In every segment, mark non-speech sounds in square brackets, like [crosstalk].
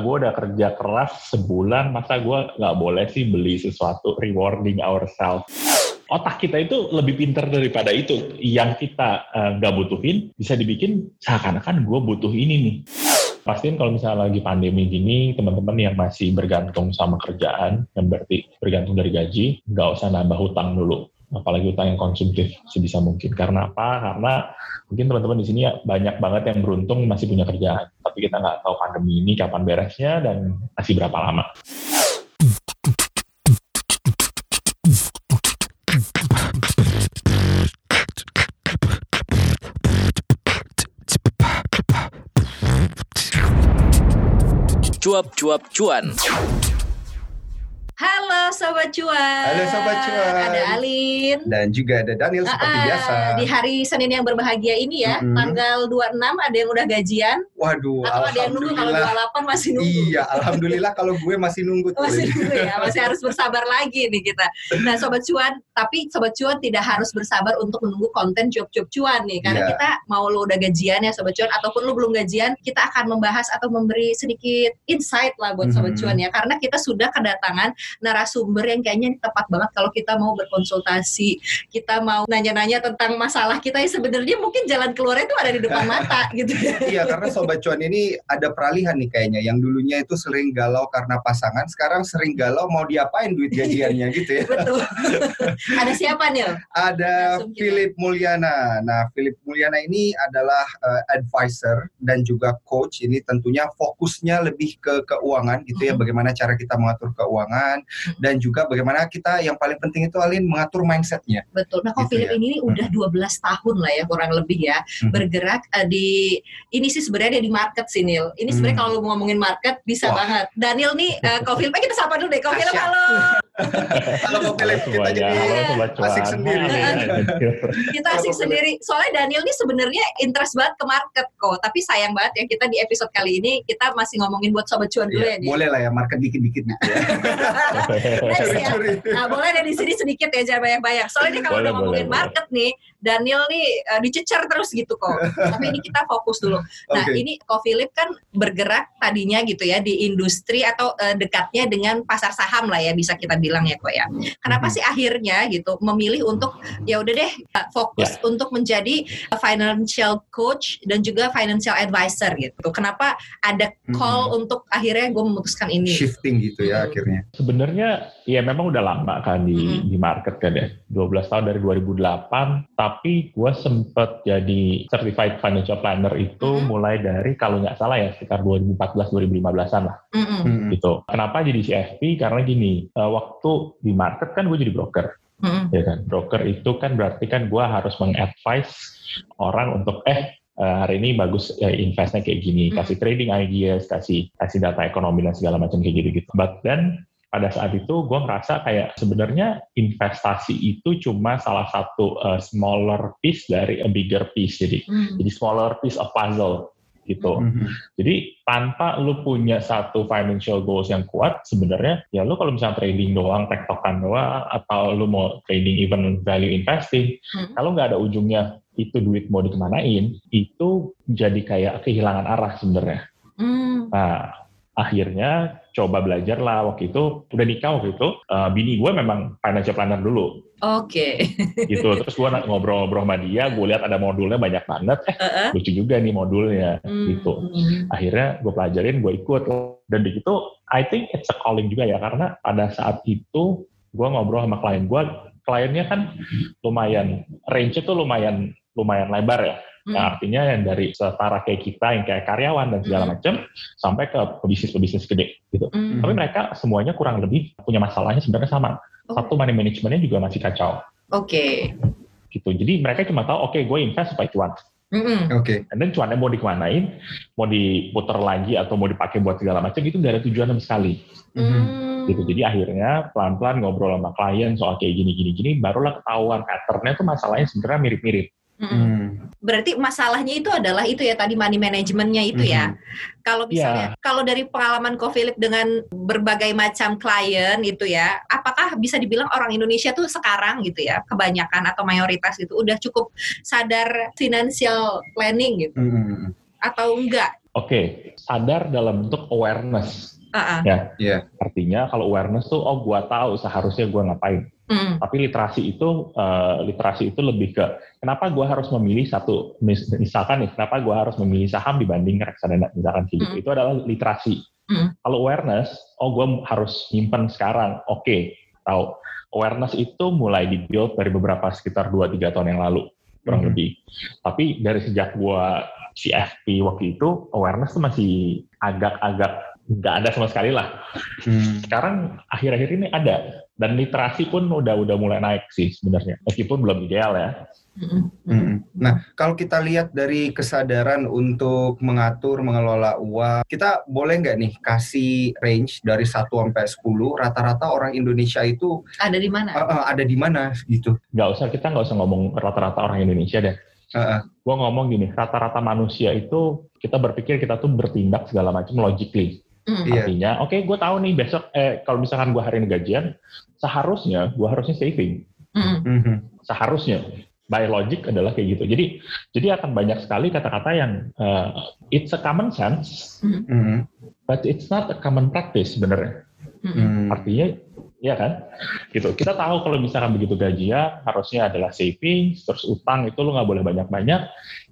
gue udah kerja keras sebulan, masa gue nggak boleh sih beli sesuatu rewarding ourselves. Otak kita itu lebih pinter daripada itu. Yang kita eh, nggak uh, butuhin bisa dibikin seakan-akan gue butuh ini nih. Pastiin kalau misalnya lagi pandemi gini, teman-teman yang masih bergantung sama kerjaan, yang berarti bergantung dari gaji, nggak usah nambah hutang dulu apalagi utang yang konsumtif sebisa mungkin. Karena apa? Karena mungkin teman-teman di sini ya banyak banget yang beruntung masih punya kerjaan, tapi kita nggak tahu pandemi ini kapan beresnya dan masih berapa lama. Cuap-cuap cuan. Halo Sobat Cuan. Halo Sobat Cuan. Ada Alin. Dan juga ada Daniel seperti uh, biasa. Di hari Senin yang berbahagia ini ya, mm -hmm. tanggal 26 ada yang udah gajian. Waduh, Atau ada yang nunggu kalau 28 masih nunggu. Iya, alhamdulillah kalau gue masih nunggu. masih nunggu ya, masih harus bersabar lagi nih kita. Nah Sobat Cuan, tapi Sobat Cuan tidak harus bersabar untuk menunggu konten cuap-cuap cuan nih. Karena yeah. kita mau lo udah gajian ya Sobat Cuan, ataupun lo belum gajian, kita akan membahas atau memberi sedikit insight lah buat Sobat mm -hmm. Cuan ya. Karena kita sudah kedatangan narasumber yang kayaknya tepat banget kalau kita mau berkonsultasi, kita mau nanya-nanya tentang masalah kita yang sebenarnya mungkin jalan keluarnya itu ada di depan [laughs] mata gitu. iya, karena sobat cuan ini ada peralihan nih kayaknya yang dulunya itu sering galau karena pasangan, sekarang sering galau mau diapain duit gajiannya [laughs] gitu ya. Betul. ada siapa nih? Ada Philip Mulyana. Nah, Philip Mulyana ini adalah uh, advisor dan juga coach. Ini tentunya fokusnya lebih ke keuangan gitu ya, bagaimana cara kita mengatur keuangan dan juga bagaimana kita yang paling penting itu Alin mengatur mindsetnya. Betul. Nah, kalau gitu Philip ya. ini udah 12 tahun lah ya kurang lebih ya hmm. bergerak uh, di ini sih sebenarnya di market sih Nil. Ini sebenarnya hmm. kalau ngomongin market bisa Wah. banget. Daniel nih uh, Ko Philip kita sapa dulu deh. Philip halo. Kalau Ko Philip kita jadi asik sendiri. kita asik sendiri. Soalnya Daniel nih sebenarnya interest banget ke market kok. Tapi sayang banget ya kita di episode kali ini kita masih ngomongin buat sobat cuan dulu ya. ya boleh lah ya market dikit-dikit gitu [laughs] ya. ya. Nah, boleh deh di sini sedikit ya jangan banyak-banyak. Soalnya kalau udah ngomongin boleh, market nih, Daniel nih uh, dicecer terus gitu kok. [laughs] Tapi ini kita fokus dulu. Nah, okay. ini Ko Philip kan bergerak tadinya gitu ya di industri atau uh, dekatnya dengan pasar saham lah ya bisa kita bilang ya kok ya. Kenapa mm -hmm. sih akhirnya gitu memilih untuk ya udah deh uh, fokus yeah. untuk menjadi financial coach dan juga financial advisor gitu. Kenapa ada call mm -hmm. untuk akhirnya gue memutuskan ini? Shifting gitu ya hmm. akhirnya. Sebenarnya ya memang udah lama kan di mm -hmm. di market kan ya. 12 tahun dari 2008 tapi gue sempet jadi certified financial planner itu mm -hmm. mulai dari kalau nggak salah ya sekitar 2014 2015an lah mm -hmm. gitu kenapa jadi CFP karena gini uh, waktu di market kan gue jadi broker mm -hmm. ya kan broker itu kan berarti kan gue harus mengadvise orang untuk eh uh, hari ini bagus uh, investnya kayak gini, kasih trading ideas, kasih kasih data ekonomi dan segala macam kayak gitu gitu. But then pada saat itu gue merasa kayak sebenarnya investasi itu cuma salah satu uh, smaller piece dari a bigger piece jadi mm. jadi smaller piece of puzzle gitu. Mm-hmm. Jadi tanpa lu punya satu financial goals yang kuat, sebenarnya ya lu kalau misalnya trading doang, tektokan doang, atau lu mau trading even value investing, mm-hmm. kalau nggak ada ujungnya itu duit mau dikemanain, itu jadi kayak kehilangan arah sebenarnya. Mm. Nah, akhirnya coba belajar lah. Waktu itu udah nikah waktu itu uh, bini gue memang financial planner dulu. Oke. Okay. [laughs] gitu. Terus gue ngobrol-ngobrol sama dia gue lihat ada modulnya banyak banget. Eh uh-uh. lucu juga nih modulnya. Hmm. gitu. Akhirnya gue pelajarin gue ikut. Dan begitu I think it's a calling juga ya. Karena pada saat itu gue ngobrol sama klien gue kliennya kan lumayan range itu lumayan lumayan lebar ya Hmm. Yang artinya yang dari setara kayak kita yang kayak karyawan dan segala hmm. macam sampai ke pebisnis-pebisnis gede gitu. Hmm. Tapi mereka semuanya kurang lebih punya masalahnya sebenarnya sama. Oh. Satu money managementnya juga masih kacau. Oke. Okay. Gitu. Jadi mereka cuma tahu oke okay, gue invest supaya cuan. Mm-hmm. Oke. Okay. Dan cuannya mau dikemanain, mau diputar lagi atau mau dipakai buat segala macam itu nggak ada tujuan sama sekali. Mm-hmm. Gitu. Jadi akhirnya pelan-pelan ngobrol sama klien soal kayak gini-gini gini, barulah ketahuan patternnya tuh masalahnya sebenarnya mirip-mirip. Hmm. Berarti masalahnya itu adalah itu ya tadi money managementnya itu hmm. ya. Mm-hmm. Kalau misalnya yeah. kalau dari pengalaman Ko Philip dengan berbagai macam klien itu ya, apakah bisa dibilang orang Indonesia tuh sekarang gitu ya, kebanyakan atau mayoritas itu udah cukup sadar financial planning gitu? Hmm. Atau enggak? okay, sadar dalam bentuk awareness. Uh-uh. Ya, yeah. artinya kalau awareness tuh, oh gua tahu seharusnya gua ngapain. Mm. Tapi literasi itu, uh, literasi itu lebih ke kenapa gua harus memilih satu, misalkan nih, kenapa gua harus memilih saham dibanding reksadana, misalkan gitu. Mm. Itu adalah literasi. Mm. Kalau awareness, oh gua harus nyimpan sekarang, oke, okay, tahu. Awareness itu mulai dibuild dari beberapa sekitar 2-3 tahun yang lalu kurang hmm. lebih. Tapi dari sejak gua CFP waktu itu awareness tuh masih agak-agak nggak ada sama sekali lah. Hmm. Sekarang akhir-akhir ini ada dan literasi pun udah udah mulai naik sih sebenarnya meskipun belum ideal ya. Hmm. Nah, kalau kita lihat dari kesadaran untuk mengatur, mengelola uang, kita boleh nggak nih kasih range dari 1 sampai 10, rata-rata orang Indonesia itu ada di mana? Uh, uh, ada di mana gitu? Nggak usah, kita nggak usah ngomong rata-rata orang Indonesia deh. Uh, uh. Gue ngomong gini, rata-rata manusia itu kita berpikir kita tuh bertindak segala macam logically. Mm. Artinya, oke, okay, gue tahu nih besok, eh kalau misalkan gue hari ini gajian, seharusnya gue harusnya saving. Mm. Mm-hmm. Seharusnya by logic adalah kayak gitu. Jadi jadi akan banyak sekali kata-kata yang uh, it's a common sense, mm-hmm. but it's not a common practice sebenarnya. Mm-hmm. Artinya ya kan, gitu. Kita tahu kalau misalkan begitu gajian harusnya adalah saving, terus utang itu lo nggak boleh banyak-banyak.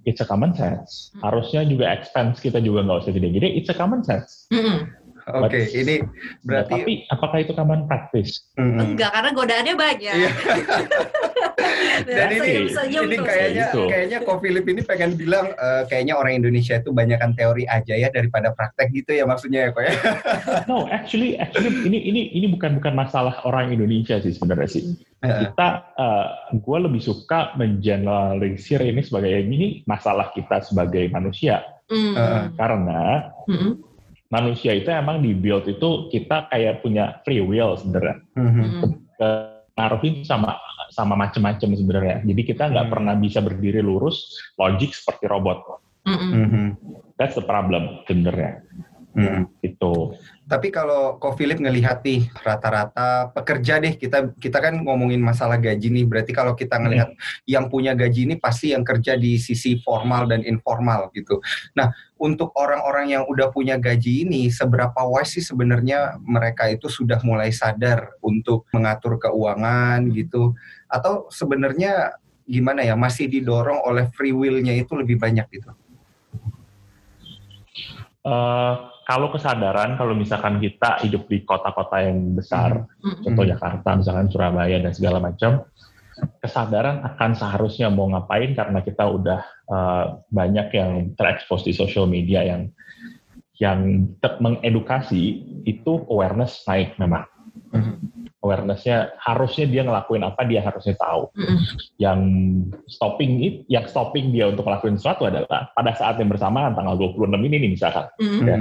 It's a common sense. Mm-hmm. Harusnya juga expense kita juga nggak usah gede-gede. It's a common sense. Mm-hmm. Oke, okay, ini berarti. Ya, tapi apakah itu common practice? Mm. Enggak, karena godaannya banyak. Iya. [laughs] Dan ini, senyum ini kayaknya itu. kayaknya Ko Philip ini pengen bilang uh, kayaknya orang Indonesia itu banyakkan teori aja ya daripada praktek gitu ya maksudnya ya kok ya. [laughs] no, actually actually ini ini ini bukan bukan masalah orang Indonesia sih sebenarnya sih. Kita uh, eh, gue lebih suka mengeneralisir ini sebagai ini masalah kita sebagai manusia. Mm. Uh, karena mm -hmm manusia itu emang di build itu kita kayak punya free will sebenarnya. Mm-hmm. sama sama macam-macam sebenarnya. Jadi kita nggak mm-hmm. pernah bisa berdiri lurus logik seperti robot. Mm-hmm. That's the problem sebenarnya. Mm-hmm. Itu. Tapi kalau Ko Philip ngelihat nih rata-rata pekerja deh kita kita kan ngomongin masalah gaji nih berarti kalau kita ngelihat hmm. yang punya gaji ini pasti yang kerja di sisi formal dan informal gitu. Nah untuk orang-orang yang udah punya gaji ini seberapa wise sih sebenarnya mereka itu sudah mulai sadar untuk mengatur keuangan gitu atau sebenarnya gimana ya masih didorong oleh free will-nya itu lebih banyak gitu? Uh, kalau kesadaran kalau misalkan kita hidup di kota-kota yang besar, mm-hmm. contoh Jakarta, misalkan Surabaya dan segala macam, kesadaran akan seharusnya mau ngapain karena kita udah uh, banyak yang terekspos di social media yang yang mengedukasi itu awareness naik memang. Mm-hmm awarenessnya harusnya dia ngelakuin apa dia harusnya tahu. Mm. Yang stopping it, yang stopping dia untuk ngelakuin sesuatu adalah pada saat yang bersamaan tanggal 26 ini nih misalkan, mm. ya,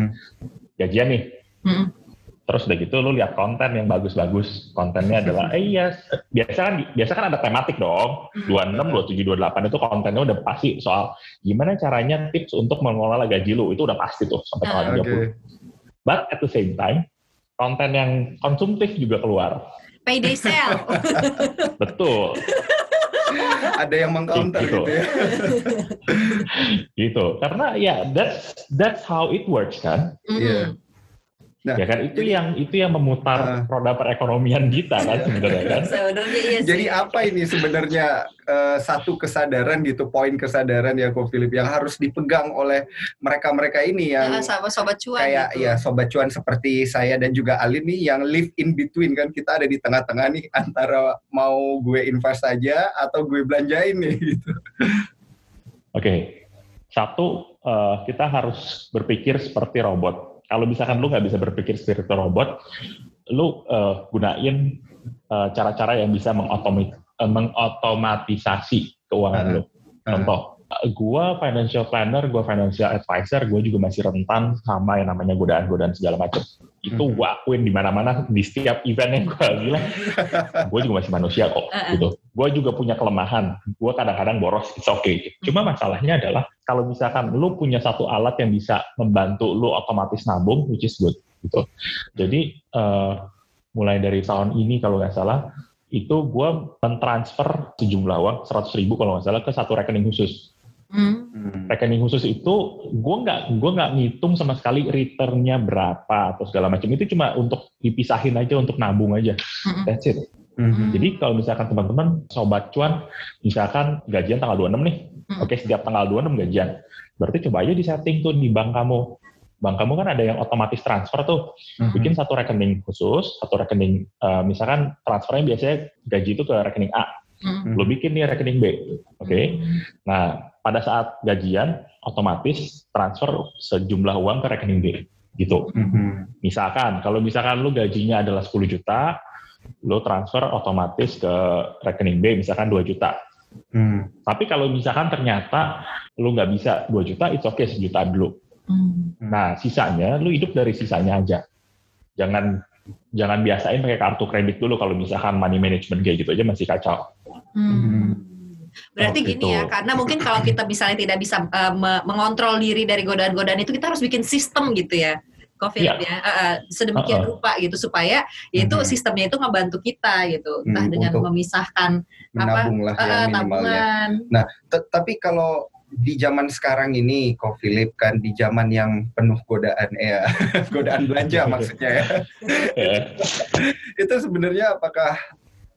gajian nih. Mm. Terus udah gitu lu lihat konten yang bagus-bagus. Kontennya adalah eh iya biasa kan biasa kan ada tematik dong. 26, 27, 28 itu kontennya udah pasti soal gimana caranya tips untuk mengelola gaji lu. Itu udah pasti tuh sampai tanggal uh, 30. Okay. But at the same time, konten yang konsumtif juga keluar. Payday sale. [laughs] Betul. Ada yang mengcounter gitu, gitu ya. gitu. Karena ya that's that's how it works kan. Iya. Mm -hmm. yeah. Nah, ya kan itu yang itu yang memutar uh, roda perekonomian kita kan sebenarnya kan. [laughs] Sebenarnya iya sih. Jadi apa ini sebenarnya uh, satu kesadaran gitu, poin kesadaran ya Ko Philip yang harus dipegang oleh mereka-mereka ini yang ya, sama sobat cuan kayak gitu. ya sobat cuan seperti saya dan juga Alin nih yang live in between kan kita ada di tengah-tengah nih antara mau gue invest saja atau gue belanjain nih gitu. Oke. Okay. Satu, uh, kita harus berpikir seperti robot kalau misalkan lu nggak bisa berpikir seperti robot, lu uh, gunain eh, cara-cara yang bisa mengotomi, uh, mengotomatisasi keuangan uh, lu. Contoh, uh, gua financial planner, gua financial advisor, gua juga masih rentan sama yang namanya godaan-godaan segala macam. Itu uh, gua akuin di mana-mana di setiap event yang gua bilang, [laughs] gua juga masih manusia kok. Uh, gitu. Gua juga punya kelemahan. Gua kadang-kadang boros, it's okay. Cuma masalahnya adalah kalau misalkan lu punya satu alat yang bisa membantu lu otomatis nabung, which is good gitu. Jadi uh, mulai dari tahun ini kalau nggak salah itu gue mentransfer sejumlah uang 100 ribu kalau nggak salah ke satu rekening khusus. Hmm. Rekening khusus itu gue nggak gue nggak ngitung sama sekali returnnya berapa atau segala macam itu cuma untuk dipisahin aja untuk nabung aja. Hmm. That's it. Hmm. Jadi kalau misalkan teman-teman sobat cuan misalkan gajian tanggal 26 nih. Hmm. Oke, setiap tanggal 26 gajian. Berarti coba aja di setting tuh di bank kamu. Bank kamu kan ada yang otomatis transfer tuh. Hmm. Bikin satu rekening khusus, satu rekening uh, misalkan transfernya biasanya gaji itu ke rekening A Hmm. Lo bikin nih rekening B, oke? Okay? Hmm. Nah, pada saat gajian otomatis transfer sejumlah uang ke rekening B, gitu. Hmm. Misalkan, kalau misalkan lo gajinya adalah 10 juta, lo transfer otomatis ke rekening B, misalkan 2 juta. Hmm. Tapi kalau misalkan ternyata lo nggak bisa 2 juta, it's okay sejuta dulu. Hmm. Nah, sisanya lo hidup dari sisanya aja. Jangan jangan biasain pakai kartu kredit dulu kalau misalkan money management kayak gitu aja masih kacau. Hmm. Berarti oh, gini ya, karena mungkin kalau kita misalnya tidak bisa uh, mengontrol diri dari godaan-godaan itu, kita harus bikin sistem gitu ya, COVID ya, ya. Uh, sedemikian uh -uh. rupa gitu supaya itu hmm. sistemnya itu ngebantu kita gitu, entah hmm, dengan memisahkan menabung apa, lah ya, uh, tabungan. Nah, tapi kalau di zaman sekarang ini, kok Philip kan di zaman yang penuh godaan ya, [laughs] godaan belanja [laughs] maksudnya ya. [laughs] itu sebenarnya apakah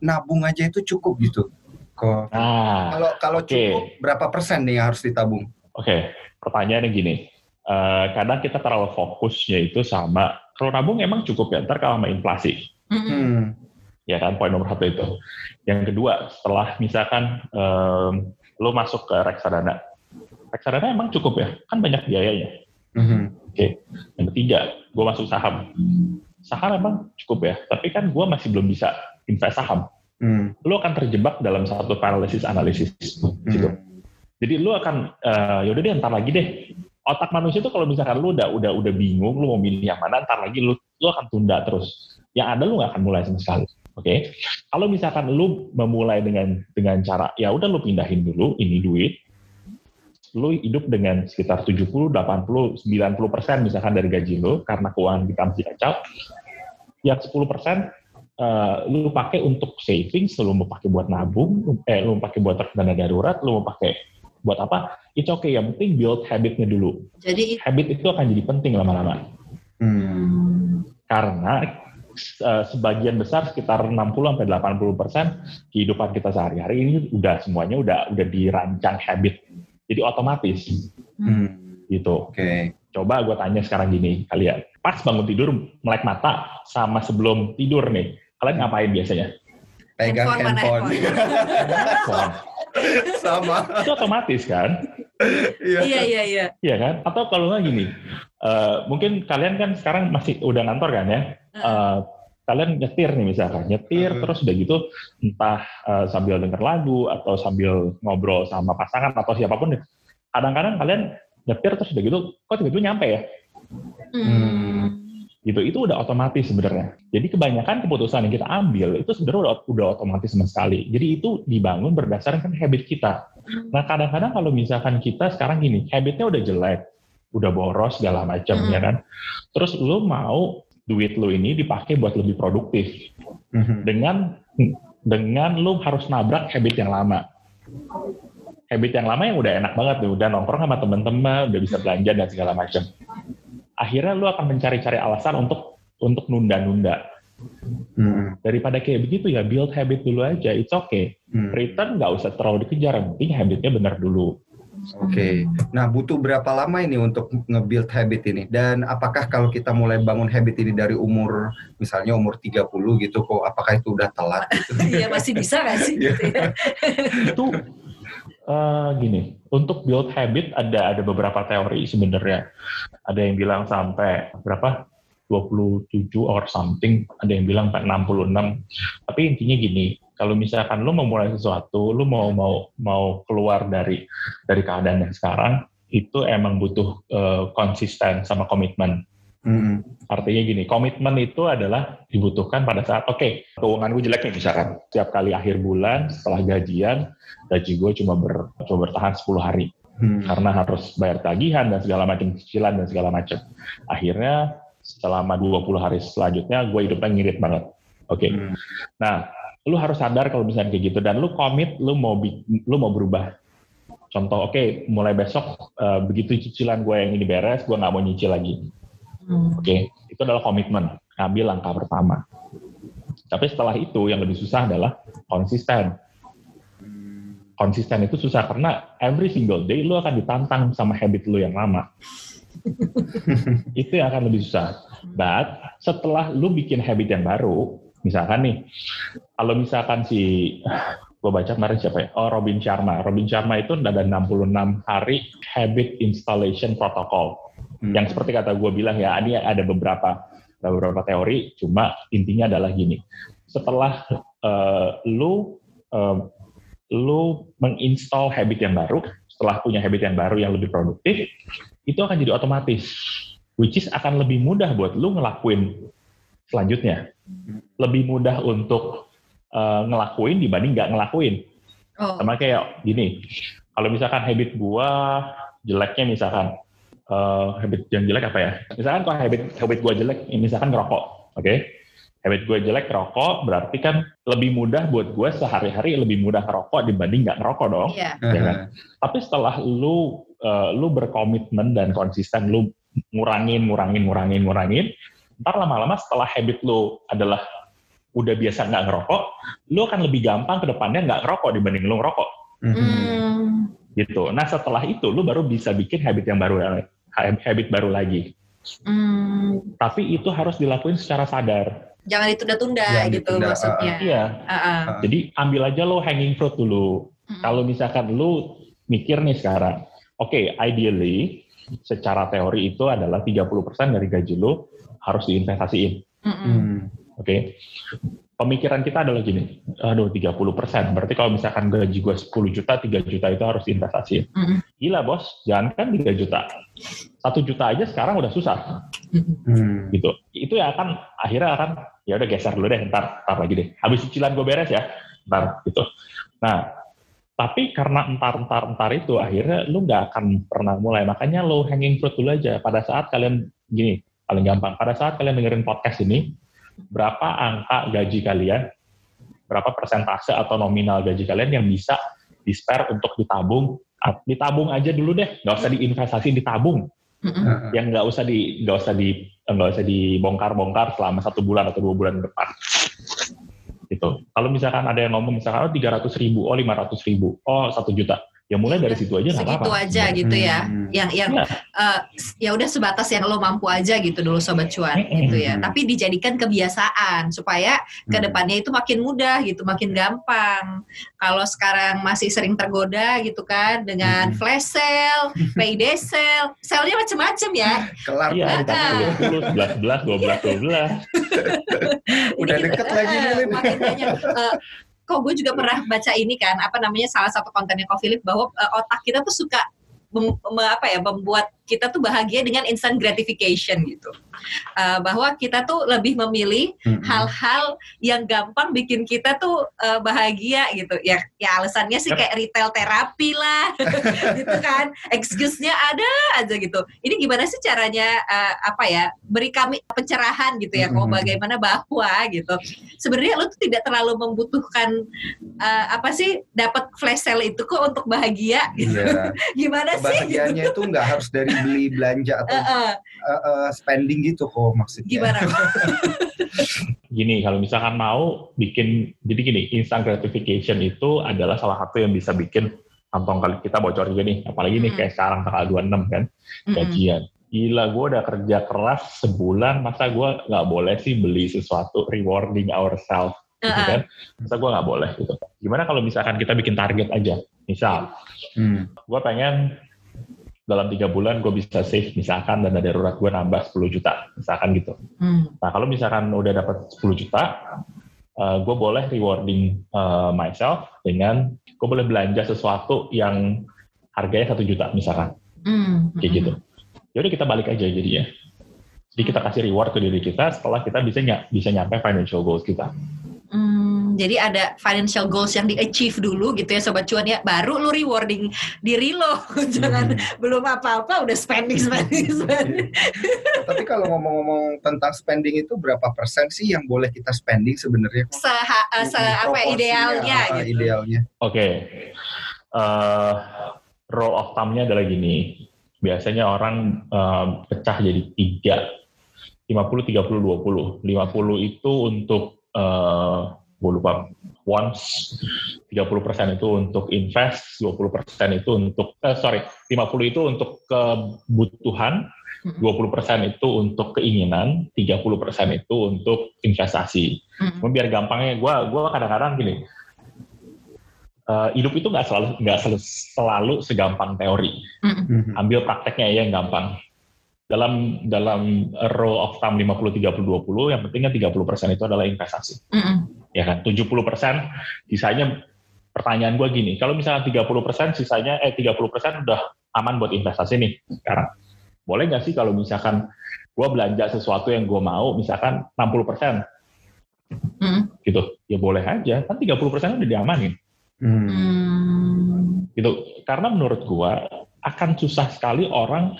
nabung aja itu cukup gitu? Kok ah, kalau kalau okay. cukup berapa persen nih yang harus ditabung? Oke, okay. pertanyaannya gini. Uh, kadang kita terlalu fokusnya itu sama kalau nabung emang cukup ya ntar kalau sama inflasi. Hmm. Ya kan poin nomor satu itu. Yang kedua setelah misalkan um, lo masuk ke reksadana, reksadana emang cukup ya kan banyak biayanya. Mm-hmm. Oke. Okay. Yang ketiga, gue masuk saham. Saham emang cukup ya, tapi kan gue masih belum bisa invest saham hmm. lu akan terjebak dalam satu paralysis analisis hmm. gitu. Jadi lu akan uh, yaudah deh ntar lagi deh. Otak manusia itu kalau misalkan lu udah udah udah bingung lu mau milih yang mana ntar lagi lu lu akan tunda terus. Yang ada lu nggak akan mulai sama sekali. Oke. Okay? Kalau misalkan lu memulai dengan dengan cara ya udah lu pindahin dulu ini duit lu hidup dengan sekitar 70, 80, 90 persen misalkan dari gaji lu karena keuangan kita masih kacau. Yang 10 persen uh, lu pakai untuk savings, lu mau pakai buat nabung, eh lu mau pakai buat dana darurat, lu mau pakai buat apa? Itu oke, okay. yang penting build habitnya dulu. Jadi habit itu akan jadi penting lama-lama. Hmm. Karena uh, sebagian besar sekitar 60 sampai 80 persen kehidupan kita sehari-hari ini udah semuanya udah udah dirancang habit, jadi otomatis. Hmm. Gitu. Oke. Okay. Coba gue tanya sekarang gini kalian, pas bangun tidur melek mata sama sebelum tidur nih, Kalian ngapain biasanya? Pegang handphone. handphone. [laughs] [laughs] Sama. Itu otomatis kan? iya iya iya. Iya kan? Atau kalau nggak gini, uh, mungkin kalian kan sekarang masih udah ngantor kan ya? Uh, kalian nyetir nih misalkan nyetir uh. terus udah gitu entah uh, sambil denger lagu atau sambil ngobrol sama pasangan atau siapa pun deh kadang-kadang kalian nyetir terus udah gitu kok tiba-tiba nyampe ya hmm gitu. Itu udah otomatis sebenarnya. Jadi kebanyakan keputusan yang kita ambil itu sebenarnya udah, udah otomatis sama sekali. Jadi itu dibangun berdasarkan habit kita. Nah kadang-kadang kalau misalkan kita sekarang gini habitnya udah jelek udah boros segala macam hmm. ya kan? Terus lu mau duit lu ini dipakai buat lebih produktif. Hmm. dengan dengan lu harus nabrak habit yang lama. Habit yang lama yang udah enak banget nih udah nongkrong sama teman-teman udah bisa belanja dan segala macam akhirnya lu akan mencari-cari alasan untuk untuk nunda-nunda. Hmm. Daripada kayak begitu ya build habit dulu aja, it's okay. Hmm. Return nggak usah terlalu dikejar, yang penting habitnya benar dulu. Oke, okay. nah butuh berapa lama ini untuk nge-build habit ini? Dan apakah kalau kita mulai bangun habit ini dari umur, misalnya umur 30 gitu, kok apakah itu udah telat? [laughs] Iya, masih bisa nggak sih? gitu ya? itu Uh, gini, untuk build habit ada ada beberapa teori sebenarnya. Ada yang bilang sampai berapa? 27 or something, ada yang bilang sampai 66. Tapi intinya gini, kalau misalkan lu mau mulai sesuatu, lu mau mau mau keluar dari dari keadaan yang sekarang, itu emang butuh uh, konsisten sama komitmen. Mm-hmm. Artinya gini, komitmen itu adalah dibutuhkan pada saat, oke, okay, keuangan gue jelek nih misalkan. Setiap kali akhir bulan, setelah gajian, gaji gue cuma, ber, cuma bertahan 10 hari. Hmm. Karena harus bayar tagihan dan segala macam cicilan dan segala macam. Akhirnya selama 20 hari selanjutnya gue hidupnya ngirit banget. Oke. Okay. Hmm. Nah, lu harus sadar kalau misalnya kayak gitu dan lu komit lu mau lu mau berubah. contoh oke okay, mulai besok uh, begitu cicilan gue yang ini beres gue nggak mau nyicil lagi hmm. oke okay? itu adalah komitmen ngambil langkah pertama tapi setelah itu yang lebih susah adalah konsisten konsisten itu susah karena every single day lu akan ditantang sama habit lu yang lama. [laughs] itu yang akan lebih susah. But setelah lu bikin habit yang baru, misalkan nih, kalau misalkan si [sighs] gue baca kemarin siapa ya? Oh Robin Sharma. Robin Sharma itu ada 66 hari habit installation protocol. Hmm. Yang seperti kata gue bilang ya, ini ada beberapa ada beberapa teori, cuma intinya adalah gini. Setelah uh, lu uh, lu menginstal habit yang baru, setelah punya habit yang baru yang lebih produktif, itu akan jadi otomatis. Which is akan lebih mudah buat lu ngelakuin selanjutnya. Lebih mudah untuk uh, ngelakuin dibanding nggak ngelakuin. Oh. Sama kayak gini, kalau misalkan habit gua jeleknya misalkan, uh, habit yang jelek apa ya? Misalkan kalau habit habit gua jelek, misalkan ngerokok, oke? Okay? habit gue jelek rokok berarti kan lebih mudah buat gue sehari-hari lebih mudah ngerokok dibanding nggak ngerokok dong yeah. ya kan tapi setelah lu uh, lu berkomitmen dan konsisten lu ngurangin ngurangin ngurangin ngurangin ntar lama-lama setelah habit lu adalah udah biasa nggak ngerokok lu akan lebih gampang ke depannya nggak ngerokok dibanding lu ngerokok mm. gitu nah setelah itu lu baru bisa bikin habit yang baru habit baru lagi mm. tapi itu harus dilakuin secara sadar jangan ditunda-tunda gitu ditunda, maksudnya. Uh, iya. Uh, uh. Jadi ambil aja lo hanging fruit dulu. Hmm. Kalau misalkan lo mikir nih sekarang, oke, okay, ideally secara teori itu adalah 30% dari gaji lo harus diinvestasiin. Hmm. Oke. Okay. Pemikiran kita adalah gini, aduh 30 persen, berarti kalau misalkan gaji gue 10 juta, 3 juta itu harus investasiin. Mm. Gila bos, jangan kan 3 juta. Satu juta aja sekarang udah susah. Mm. Gitu. Itu ya akan, akhirnya akan ya udah geser dulu deh ntar ntar lagi deh habis cicilan gue beres ya ntar gitu nah tapi karena entar entar entar itu akhirnya lu nggak akan pernah mulai makanya lo hanging fruit dulu aja pada saat kalian gini paling gampang pada saat kalian dengerin podcast ini berapa angka gaji kalian? Berapa persentase atau nominal gaji kalian yang bisa di spare untuk ditabung? Ditabung aja dulu deh. Nggak usah diinvestasi ditabung. Mm-hmm. yang nggak usah di nggak usah di nggak usah dibongkar-bongkar selama satu bulan atau dua bulan depan. Gitu. Kalau misalkan ada yang ngomong misalkan oh tiga ratus ribu oh lima ratus ribu oh satu juta ya mulai dari situ aja nggak apa-apa. Segitu aja hmm. gitu ya. Hmm. Yang yang ya. Uh, ya udah sebatas yang lo mampu aja gitu dulu sobat cuan hmm. gitu ya. Tapi dijadikan kebiasaan supaya hmm. ke depannya itu makin mudah gitu, makin gampang. Kalau sekarang masih sering tergoda gitu kan dengan hmm. flash sale, payday sale, sale-nya macam-macam ya. Kelar ya, sebelas, sebelas, dua belas, dua belas. Udah deket lagi nih. Makin banyak. Uh, kok gue juga pernah baca ini kan apa namanya salah satu kontennya Ko Philip bahwa uh, otak kita tuh suka mem, apa ya membuat kita tuh bahagia dengan instant gratification gitu. Uh, bahwa kita tuh lebih memilih hal-hal mm-hmm. yang gampang bikin kita tuh uh, bahagia gitu. Ya ya alasannya sih yep. kayak retail terapi lah [laughs] gitu kan. Excuse-nya ada aja gitu. Ini gimana sih caranya uh, apa ya beri kami pencerahan gitu ya mm-hmm. bagaimana bahwa gitu. Sebenarnya lu tuh tidak terlalu membutuhkan uh, apa sih dapat flash sale itu kok untuk bahagia gitu. Yeah. [laughs] gimana sih? Kebahagiaannya gitu? itu nggak harus dari beli belanja atau uh, uh. Uh, uh, spending gitu kok maksudnya. Gimana? [laughs] gini, kalau misalkan mau bikin, jadi gini, instant gratification itu adalah salah satu yang bisa bikin kantong kali kita bocor juga nih. Apalagi nih kayak sekarang tanggal 26 kan, gajian. Mm Gila, gue udah kerja keras sebulan, masa gue nggak boleh sih beli sesuatu rewarding ourselves gitu kan? Masa gue nggak boleh gitu. Gimana kalau misalkan kita bikin target aja? Misal, hmm. gue pengen dalam tiga bulan gue bisa save misalkan dana darurat gue nambah 10 juta misalkan gitu. Hmm. Nah kalau misalkan udah dapat 10 juta, uh, eh, gue boleh rewarding uh, myself dengan gue boleh belanja sesuatu yang harganya satu juta misalkan, hmm. kayak gitu. Jadi kita balik aja jadinya. Jadi kita kasih reward ke diri kita setelah kita bisa ny bisa nyampe financial goals kita. Hmm, jadi ada financial goals yang di-achieve dulu gitu ya Sobat Cuan ya. Baru lu rewarding diri lo. [laughs] Jangan hmm. belum apa-apa udah spending, spending, [laughs] spending. Tapi kalau ngomong-ngomong tentang spending itu berapa persen sih yang boleh kita spending sebenarnya? Se, uh, se apa idealnya uh, gitu. Idealnya. Oke. Okay. Uh, rule of thumb-nya adalah gini. Biasanya orang uh, pecah jadi tiga. 50, 30, 20. 50 itu untuk, uh, gue lupa, wants, 30% itu untuk invest, 20% itu untuk, eh, sorry, 50 itu untuk kebutuhan, 20% itu untuk keinginan, 30% itu untuk investasi. Hmm. Biar gampangnya, gue gua kadang-kadang gini, uh, hidup itu nggak selalu nggak selalu, selalu segampang teori. Mm-hmm. Ambil prakteknya ya yang gampang. Dalam dalam rule of thumb 50 30 20 yang pentingnya 30% itu adalah investasi. Mm-hmm. Ya kan? 70% sisanya pertanyaan gue gini, kalau misalnya 30% sisanya eh 30% udah aman buat investasi nih sekarang. Boleh nggak sih kalau misalkan gue belanja sesuatu yang gue mau, misalkan 60 persen, mm. gitu, ya boleh aja, kan 30 persen udah diamanin. Hmm. Gitu. Karena menurut gua akan susah sekali orang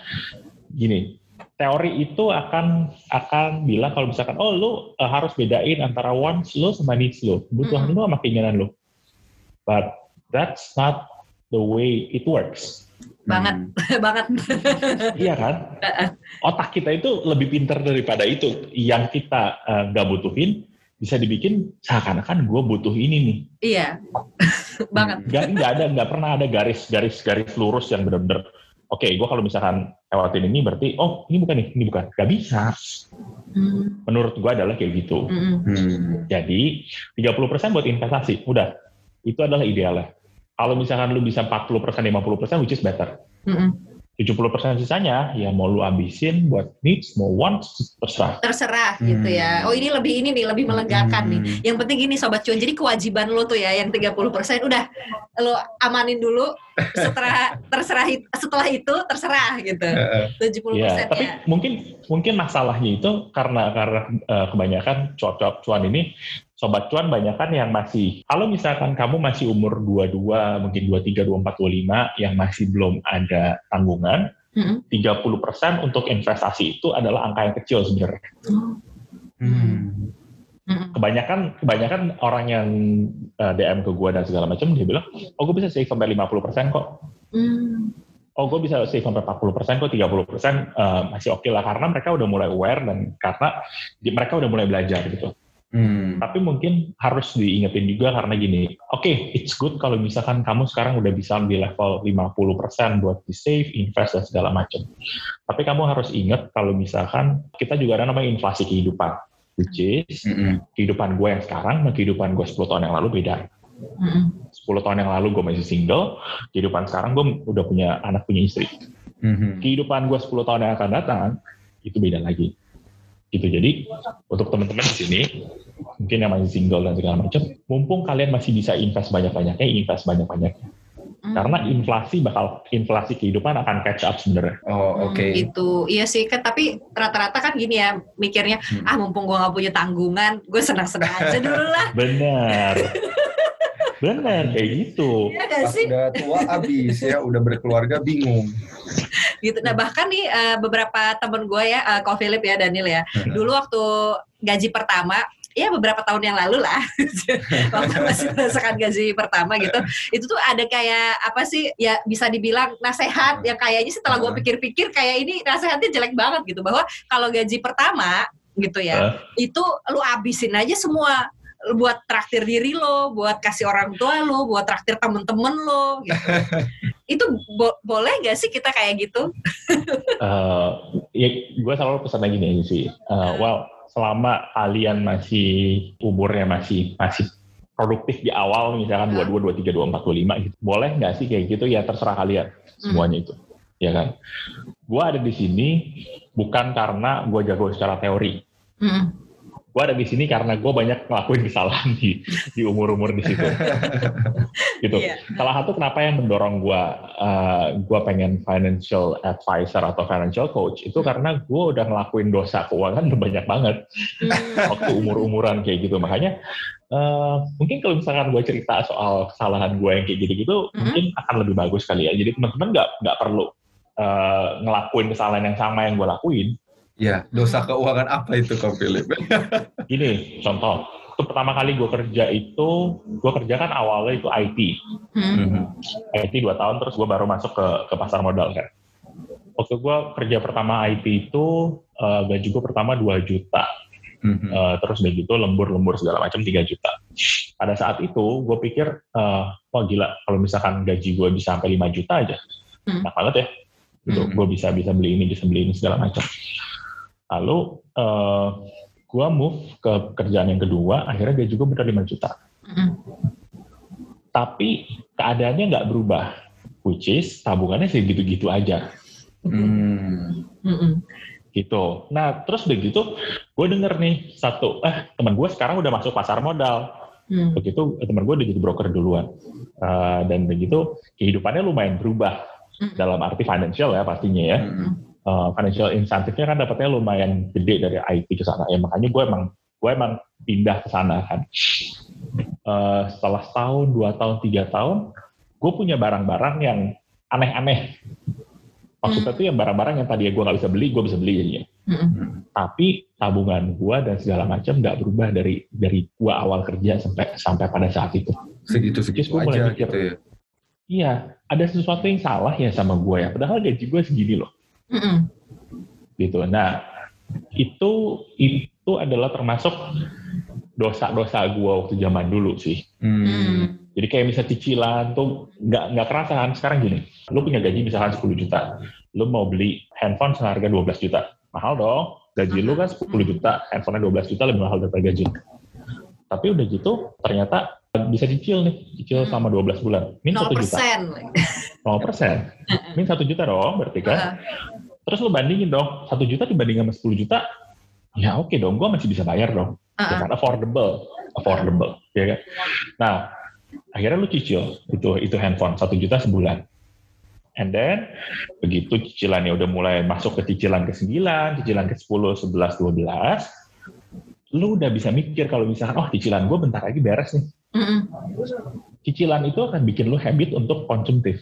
gini. Teori itu akan akan bilang kalau misalkan oh lu uh, harus bedain antara wants lu sama needs lu, kebutuhan hmm. lu sama keinginan lu. But that's not the way it works. Banget, hmm. [laughs] banget. iya kan? Otak kita itu lebih pintar daripada itu. Yang kita uh, nggak butuhin, bisa dibikin seakan-akan gue butuh ini nih. Iya, [laughs] banget. Gak, gak ada, nggak pernah ada garis-garis garis lurus yang benar-benar. Oke, okay, gue kalau misalkan lewatin ini berarti, oh ini bukan nih, ini bukan. Gak bisa. Hmm. Menurut gue adalah kayak gitu. Hmm. Hmm. Jadi 30% buat investasi, udah. Itu adalah idealnya. Kalau misalkan lu bisa 40%, 50%, which is better. Hmm 70% sisanya ya mau lu abisin buat needs, mau wants, terserah. Terserah hmm. gitu ya. Oh ini lebih ini nih, lebih melegakan hmm. nih. Yang penting gini Sobat Cuan, jadi kewajiban lo tuh ya yang 30% udah lo amanin dulu, setelah [laughs] terserah setelah itu terserah gitu. 70% ya. Tapi ya. mungkin mungkin masalahnya itu karena karena uh, kebanyakan cuap-cuap cuan ini sobat cuan banyak kan yang masih kalau misalkan kamu masih umur 22 mungkin 23 24 25 yang masih belum ada tanggungan mm -hmm. 30% untuk investasi itu adalah angka yang kecil sebenarnya. Hmm. Kebanyakan kebanyakan orang yang uh, eh, DM ke gue dan segala macam dia bilang, "Oh, gue bisa save sampai 50% kok." Mm. Oh, gue bisa save sampai 40% kok, 30% uh, masih oke okay lah karena mereka udah mulai aware dan karena di, mereka udah mulai belajar gitu. Hmm. Tapi mungkin harus diingetin juga karena gini, oke, okay, it's good kalau misalkan kamu sekarang udah bisa di level 50% buat di save, invest, dan segala macam. Tapi kamu harus ingat kalau misalkan kita juga ada namanya inflasi kehidupan, which is mm-hmm. kehidupan gue yang sekarang dan kehidupan gue 10 tahun yang lalu beda. Mm-hmm. 10 tahun yang lalu gue masih single, kehidupan sekarang gue udah punya anak, punya istri. Mm-hmm. Kehidupan gue 10 tahun yang akan datang, itu beda lagi gitu jadi untuk teman-teman di sini mungkin yang masih single dan segala macam mumpung kalian masih bisa invest banyak-banyaknya invest banyak-banyaknya hmm. karena inflasi bakal inflasi kehidupan akan catch up sebenarnya. Oh oke. Okay. Hmm, itu iya sih kan tapi rata-rata kan gini ya mikirnya hmm. ah mumpung gue nggak punya tanggungan gue senang-senang aja dulu lah. Benar. [laughs] Benar kayak gitu. Iya gak sih? Udah tua abis. Ya, udah berkeluarga bingung. Gitu. Nah bahkan nih uh, beberapa temen gue ya, uh, Ko Philip ya, Daniel ya, dulu waktu gaji pertama ya beberapa tahun yang lalu lah. [laughs] Waktu masih merasakan gaji pertama gitu. Itu tuh ada kayak apa sih ya bisa dibilang nasehat. Yang kayaknya setelah gue pikir-pikir kayak ini nasehatnya jelek banget gitu. Bahwa kalau gaji pertama gitu ya uh. itu lu abisin aja semua buat traktir diri lo, buat kasih orang tua lo, buat traktir temen-temen lo. Gitu. [laughs] itu bo boleh gak sih kita kayak gitu? uh, [laughs] ya gue selalu pesan lagi nih sih. Uh, well, selama kalian masih umurnya masih masih produktif di awal misalkan dua dua dua tiga dua empat dua lima gitu boleh nggak sih kayak gitu ya terserah kalian semuanya hmm. itu ya kan gue ada di sini bukan karena gue jago secara teori hmm gue ada di sini karena gue banyak ngelakuin kesalahan di di umur umur di situ [laughs] gitu yeah. salah satu kenapa yang mendorong gue uh, gue pengen financial advisor atau financial coach itu karena gue udah ngelakuin dosa keuangan [laughs] banyak banget hmm. waktu umur umuran kayak gitu makanya Uh, mungkin kalau misalkan gue cerita soal kesalahan gue yang kayak gitu-gitu, mm-hmm. mungkin akan lebih bagus kali ya. Jadi teman-teman nggak nggak perlu uh, ngelakuin kesalahan yang sama yang gue lakuin, Ya, dosa keuangan apa itu Kang Philip? [laughs] Gini, contoh. waktu pertama kali gue kerja itu, gue kerja kan awalnya itu IT. Hmm. IT dua tahun, terus gue baru masuk ke, ke pasar modal kan. Waktu gue kerja pertama IT itu, uh, gaji gue pertama 2 juta. Mm-hmm. Uh, terus udah gitu lembur-lembur segala macam 3 juta. Pada saat itu gue pikir, uh, wah gila kalau misalkan gaji gue bisa sampai 5 juta aja, mm. enak banget ya. Gitu, mm-hmm. gue bisa bisa beli ini, bisa beli ini segala macam. Lalu uh, gue move ke kerjaan yang kedua, akhirnya gaji gue benar 5 juta. Mm-hmm. Tapi keadaannya nggak berubah, which is tabungannya sih gitu-gitu aja. Mm. Mm-hmm gitu. Nah terus begitu, gue denger nih satu, eh teman gue sekarang udah masuk pasar modal. Hmm. Begitu teman gue udah jadi broker duluan. Uh, dan begitu kehidupannya lumayan berubah hmm. dalam arti financial ya pastinya ya. Hmm. Uh, financial insentifnya kan dapatnya lumayan gede dari IT ke sana ya makanya gue emang gue emang pindah ke sana kan. Uh, setelah setahun, dua tahun, tiga tahun, gue punya barang-barang yang aneh-aneh Maksudnya hmm. tuh yang barang-barang yang tadi gue nggak bisa beli, gue bisa beli jadinya. Hmm. Tapi tabungan gue dan segala macam nggak berubah dari dari gue awal kerja sampai sampai pada saat itu. Segitu segitu aja mikir, gitu ya. Iya, ada sesuatu yang salah ya sama gue ya. Padahal gaji gue segini loh. Hmm. Gitu. Nah, itu itu adalah termasuk dosa-dosa gue waktu zaman dulu sih. Hmm. Jadi kayak misalnya cicilan tuh nggak nggak kerasa kan sekarang gini, lu punya gaji misalkan 10 juta, lu mau beli handphone seharga 12 juta, mahal dong. Gaji lu kan 10 juta, handphonenya 12 juta lebih mahal daripada gaji. Tapi udah gitu ternyata bisa cicil nih, cicil hmm. selama 12 bulan, min 1 juta. 0 persen. [laughs] min 1 juta dong berarti kan. Terus lu bandingin dong, 1 juta dibanding sama 10 juta, ya oke okay dong, gue masih bisa bayar dong. Uh -uh. Karena affordable, affordable, ya kan. Nah, akhirnya lu cicil itu itu handphone satu juta sebulan and then begitu cicilannya udah mulai masuk ke cicilan ke 9, cicilan ke 10, 11, 12 lu udah bisa mikir kalau misalkan oh cicilan gue bentar lagi beres nih mm -hmm. cicilan itu akan bikin lu habit untuk konsumtif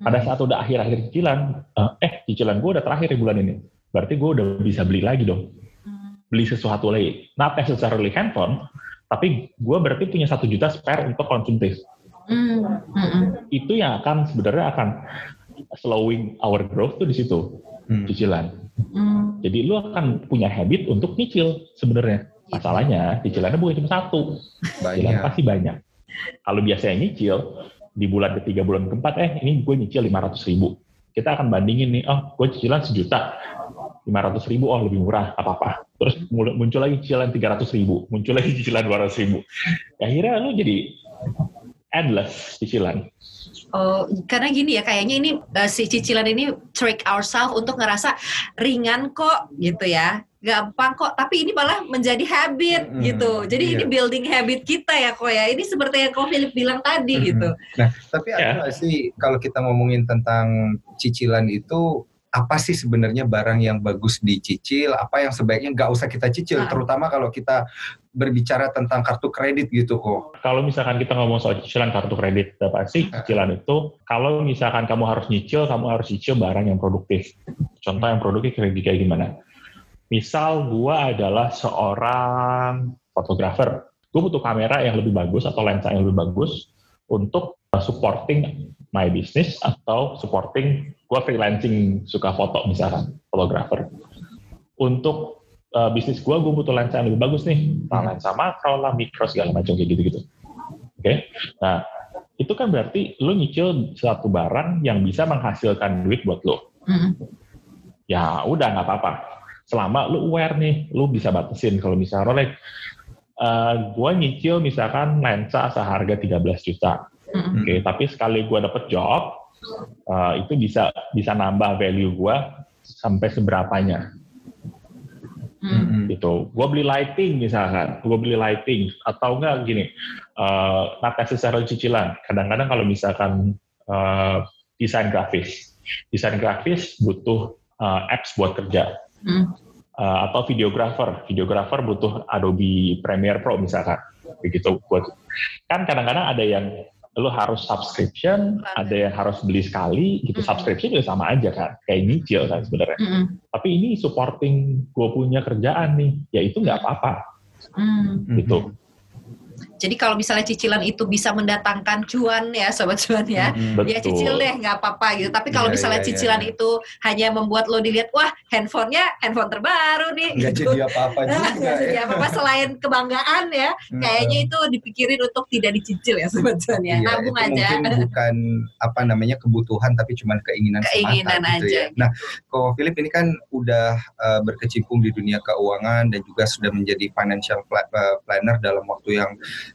pada saat udah akhir-akhir cicilan eh, eh cicilan gue udah terakhir di bulan ini berarti gue udah bisa beli lagi dong beli sesuatu lagi not necessarily handphone tapi gue berarti punya satu juta spare untuk konsumtif. Mm -hmm. Itu yang akan sebenarnya akan slowing our growth tuh di situ mm. cicilan. Mm. Jadi lu akan punya habit untuk nyicil sebenarnya. Masalahnya cicilannya bukan cuma satu, cicilan pasti banyak. Kalau biasanya nyicil di bulan ketiga bulan keempat, eh ini gue nyicil lima ratus ribu. Kita akan bandingin nih, oh gue cicilan sejuta, lima ratus ribu, oh lebih murah, apa-apa terus muncul lagi cicilan 300 ribu, muncul lagi cicilan 200 ribu. Ya, akhirnya lu jadi endless cicilan. Oh, karena gini ya, kayaknya ini uh, si cicilan ini trick ourselves untuk ngerasa ringan kok gitu ya, gampang kok. Tapi ini malah menjadi habit hmm, gitu. Jadi iya. ini building habit kita ya kok ya. Ini seperti yang kok Philip bilang tadi hmm. gitu. Nah, tapi ada ya. sih kalau kita ngomongin tentang cicilan itu apa sih sebenarnya barang yang bagus dicicil, apa yang sebaiknya nggak usah kita cicil, nah. terutama kalau kita berbicara tentang kartu kredit gitu kok. Kalau misalkan kita ngomong soal cicilan kartu kredit, apa sih nah. cicilan itu? Kalau misalkan kamu harus nyicil, kamu harus cicil barang yang produktif. Contoh yang produktif kayak gimana? Misal gua adalah seorang fotografer, gue butuh kamera yang lebih bagus atau lensa yang lebih bagus untuk supporting my business atau supporting gue freelancing suka foto misalkan fotografer. Untuk uh, bisnis gue gue butuh lensa yang lebih bagus nih. Nah, lensa makro lah mikro segala macam kayak gitu gitu oke? Okay? nah itu kan berarti lo nyicil satu barang yang bisa menghasilkan duit buat lo mm-hmm. ya udah nggak apa-apa selama lo aware nih lo bisa batasin kalau misalnya Rolex uh, eh, gue nyicil misalkan lensa seharga 13 juta Mm-hmm. Oke, okay, tapi sekali gue dapet job, uh, itu bisa bisa nambah value gue sampai seberapanya. Mm-hmm. Gitu. Gue beli lighting misalkan, gue beli lighting atau enggak gini, uh, nakes secara cicilan. Kadang-kadang kalau misalkan uh, desain grafis, desain grafis butuh uh, apps buat kerja. Mm. Uh, atau videographer, videographer butuh Adobe Premiere Pro misalkan, begitu buat kan kadang-kadang ada yang lu harus subscription, ada yang harus beli sekali, gitu. Mm -hmm. Subscription juga sama aja kan, kayak nyicil kan sebenarnya. Mm -hmm. Tapi ini supporting gue punya kerjaan nih, ya itu nggak apa-apa. Hmm. Gitu. Jadi kalau misalnya cicilan itu bisa mendatangkan cuan ya sobat cuan ya, hmm, ya cicil deh nggak apa-apa gitu. Tapi kalau yeah, misalnya yeah, cicilan yeah. itu hanya membuat lo dilihat wah handphonenya handphone terbaru nih. Nggak gitu. jadi apa-apa [laughs] juga. Nggak jadi ya. apa-apa selain kebanggaan ya. Hmm. Kayaknya itu dipikirin untuk tidak dicicil ya sobat cuan ya. Yeah, Nabung aja. Mungkin [laughs] bukan apa namanya kebutuhan tapi cuma keinginan, keinginan semata, aja. Gitu ya. Nah, kok Philip ini kan udah uh, berkecimpung di dunia keuangan dan juga sudah menjadi financial eh, planner dalam waktu yang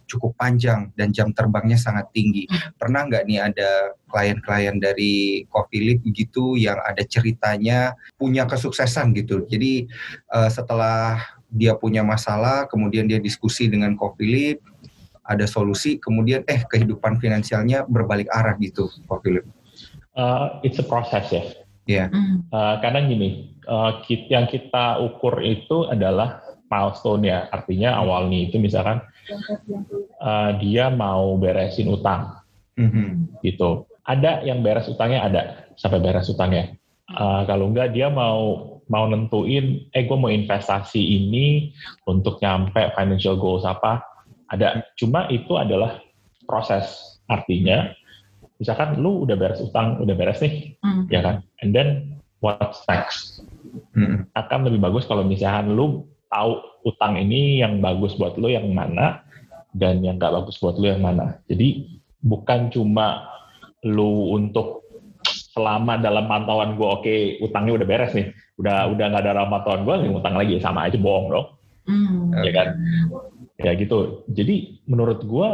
cukup panjang dan jam terbangnya sangat tinggi. Hmm. Pernah nggak nih ada klien-klien dari Philip gitu yang ada ceritanya punya kesuksesan gitu. Jadi uh, setelah dia punya masalah, kemudian dia diskusi dengan Philip, ada solusi, kemudian eh kehidupan finansialnya berbalik arah gitu, Philip. Uh, it's a process ya. Yeah. Uh, kadang gini, uh, yang kita ukur itu adalah milestone ya. Artinya awalnya itu misalkan uh, dia mau beresin utang, mm-hmm. gitu. Ada yang beres utangnya ada sampai beres utangnya. Uh, kalau enggak dia mau mau nentuin, eh gue mau investasi ini untuk nyampe financial goals apa, ada. Cuma itu adalah proses. Artinya, misalkan lu udah beres utang, udah beres nih, mm. ya kan? And then what's next? Mm. Akan lebih bagus kalau misalkan lu tahu utang ini yang bagus buat lo yang mana dan yang gak bagus buat lo yang mana. Jadi bukan cuma lo untuk selama dalam pantauan gue oke okay, utangnya udah beres nih, udah udah nggak ada dalam pantauan gue, utang lagi sama aja bohong dong, hmm. ya kan? Ya gitu. Jadi menurut gue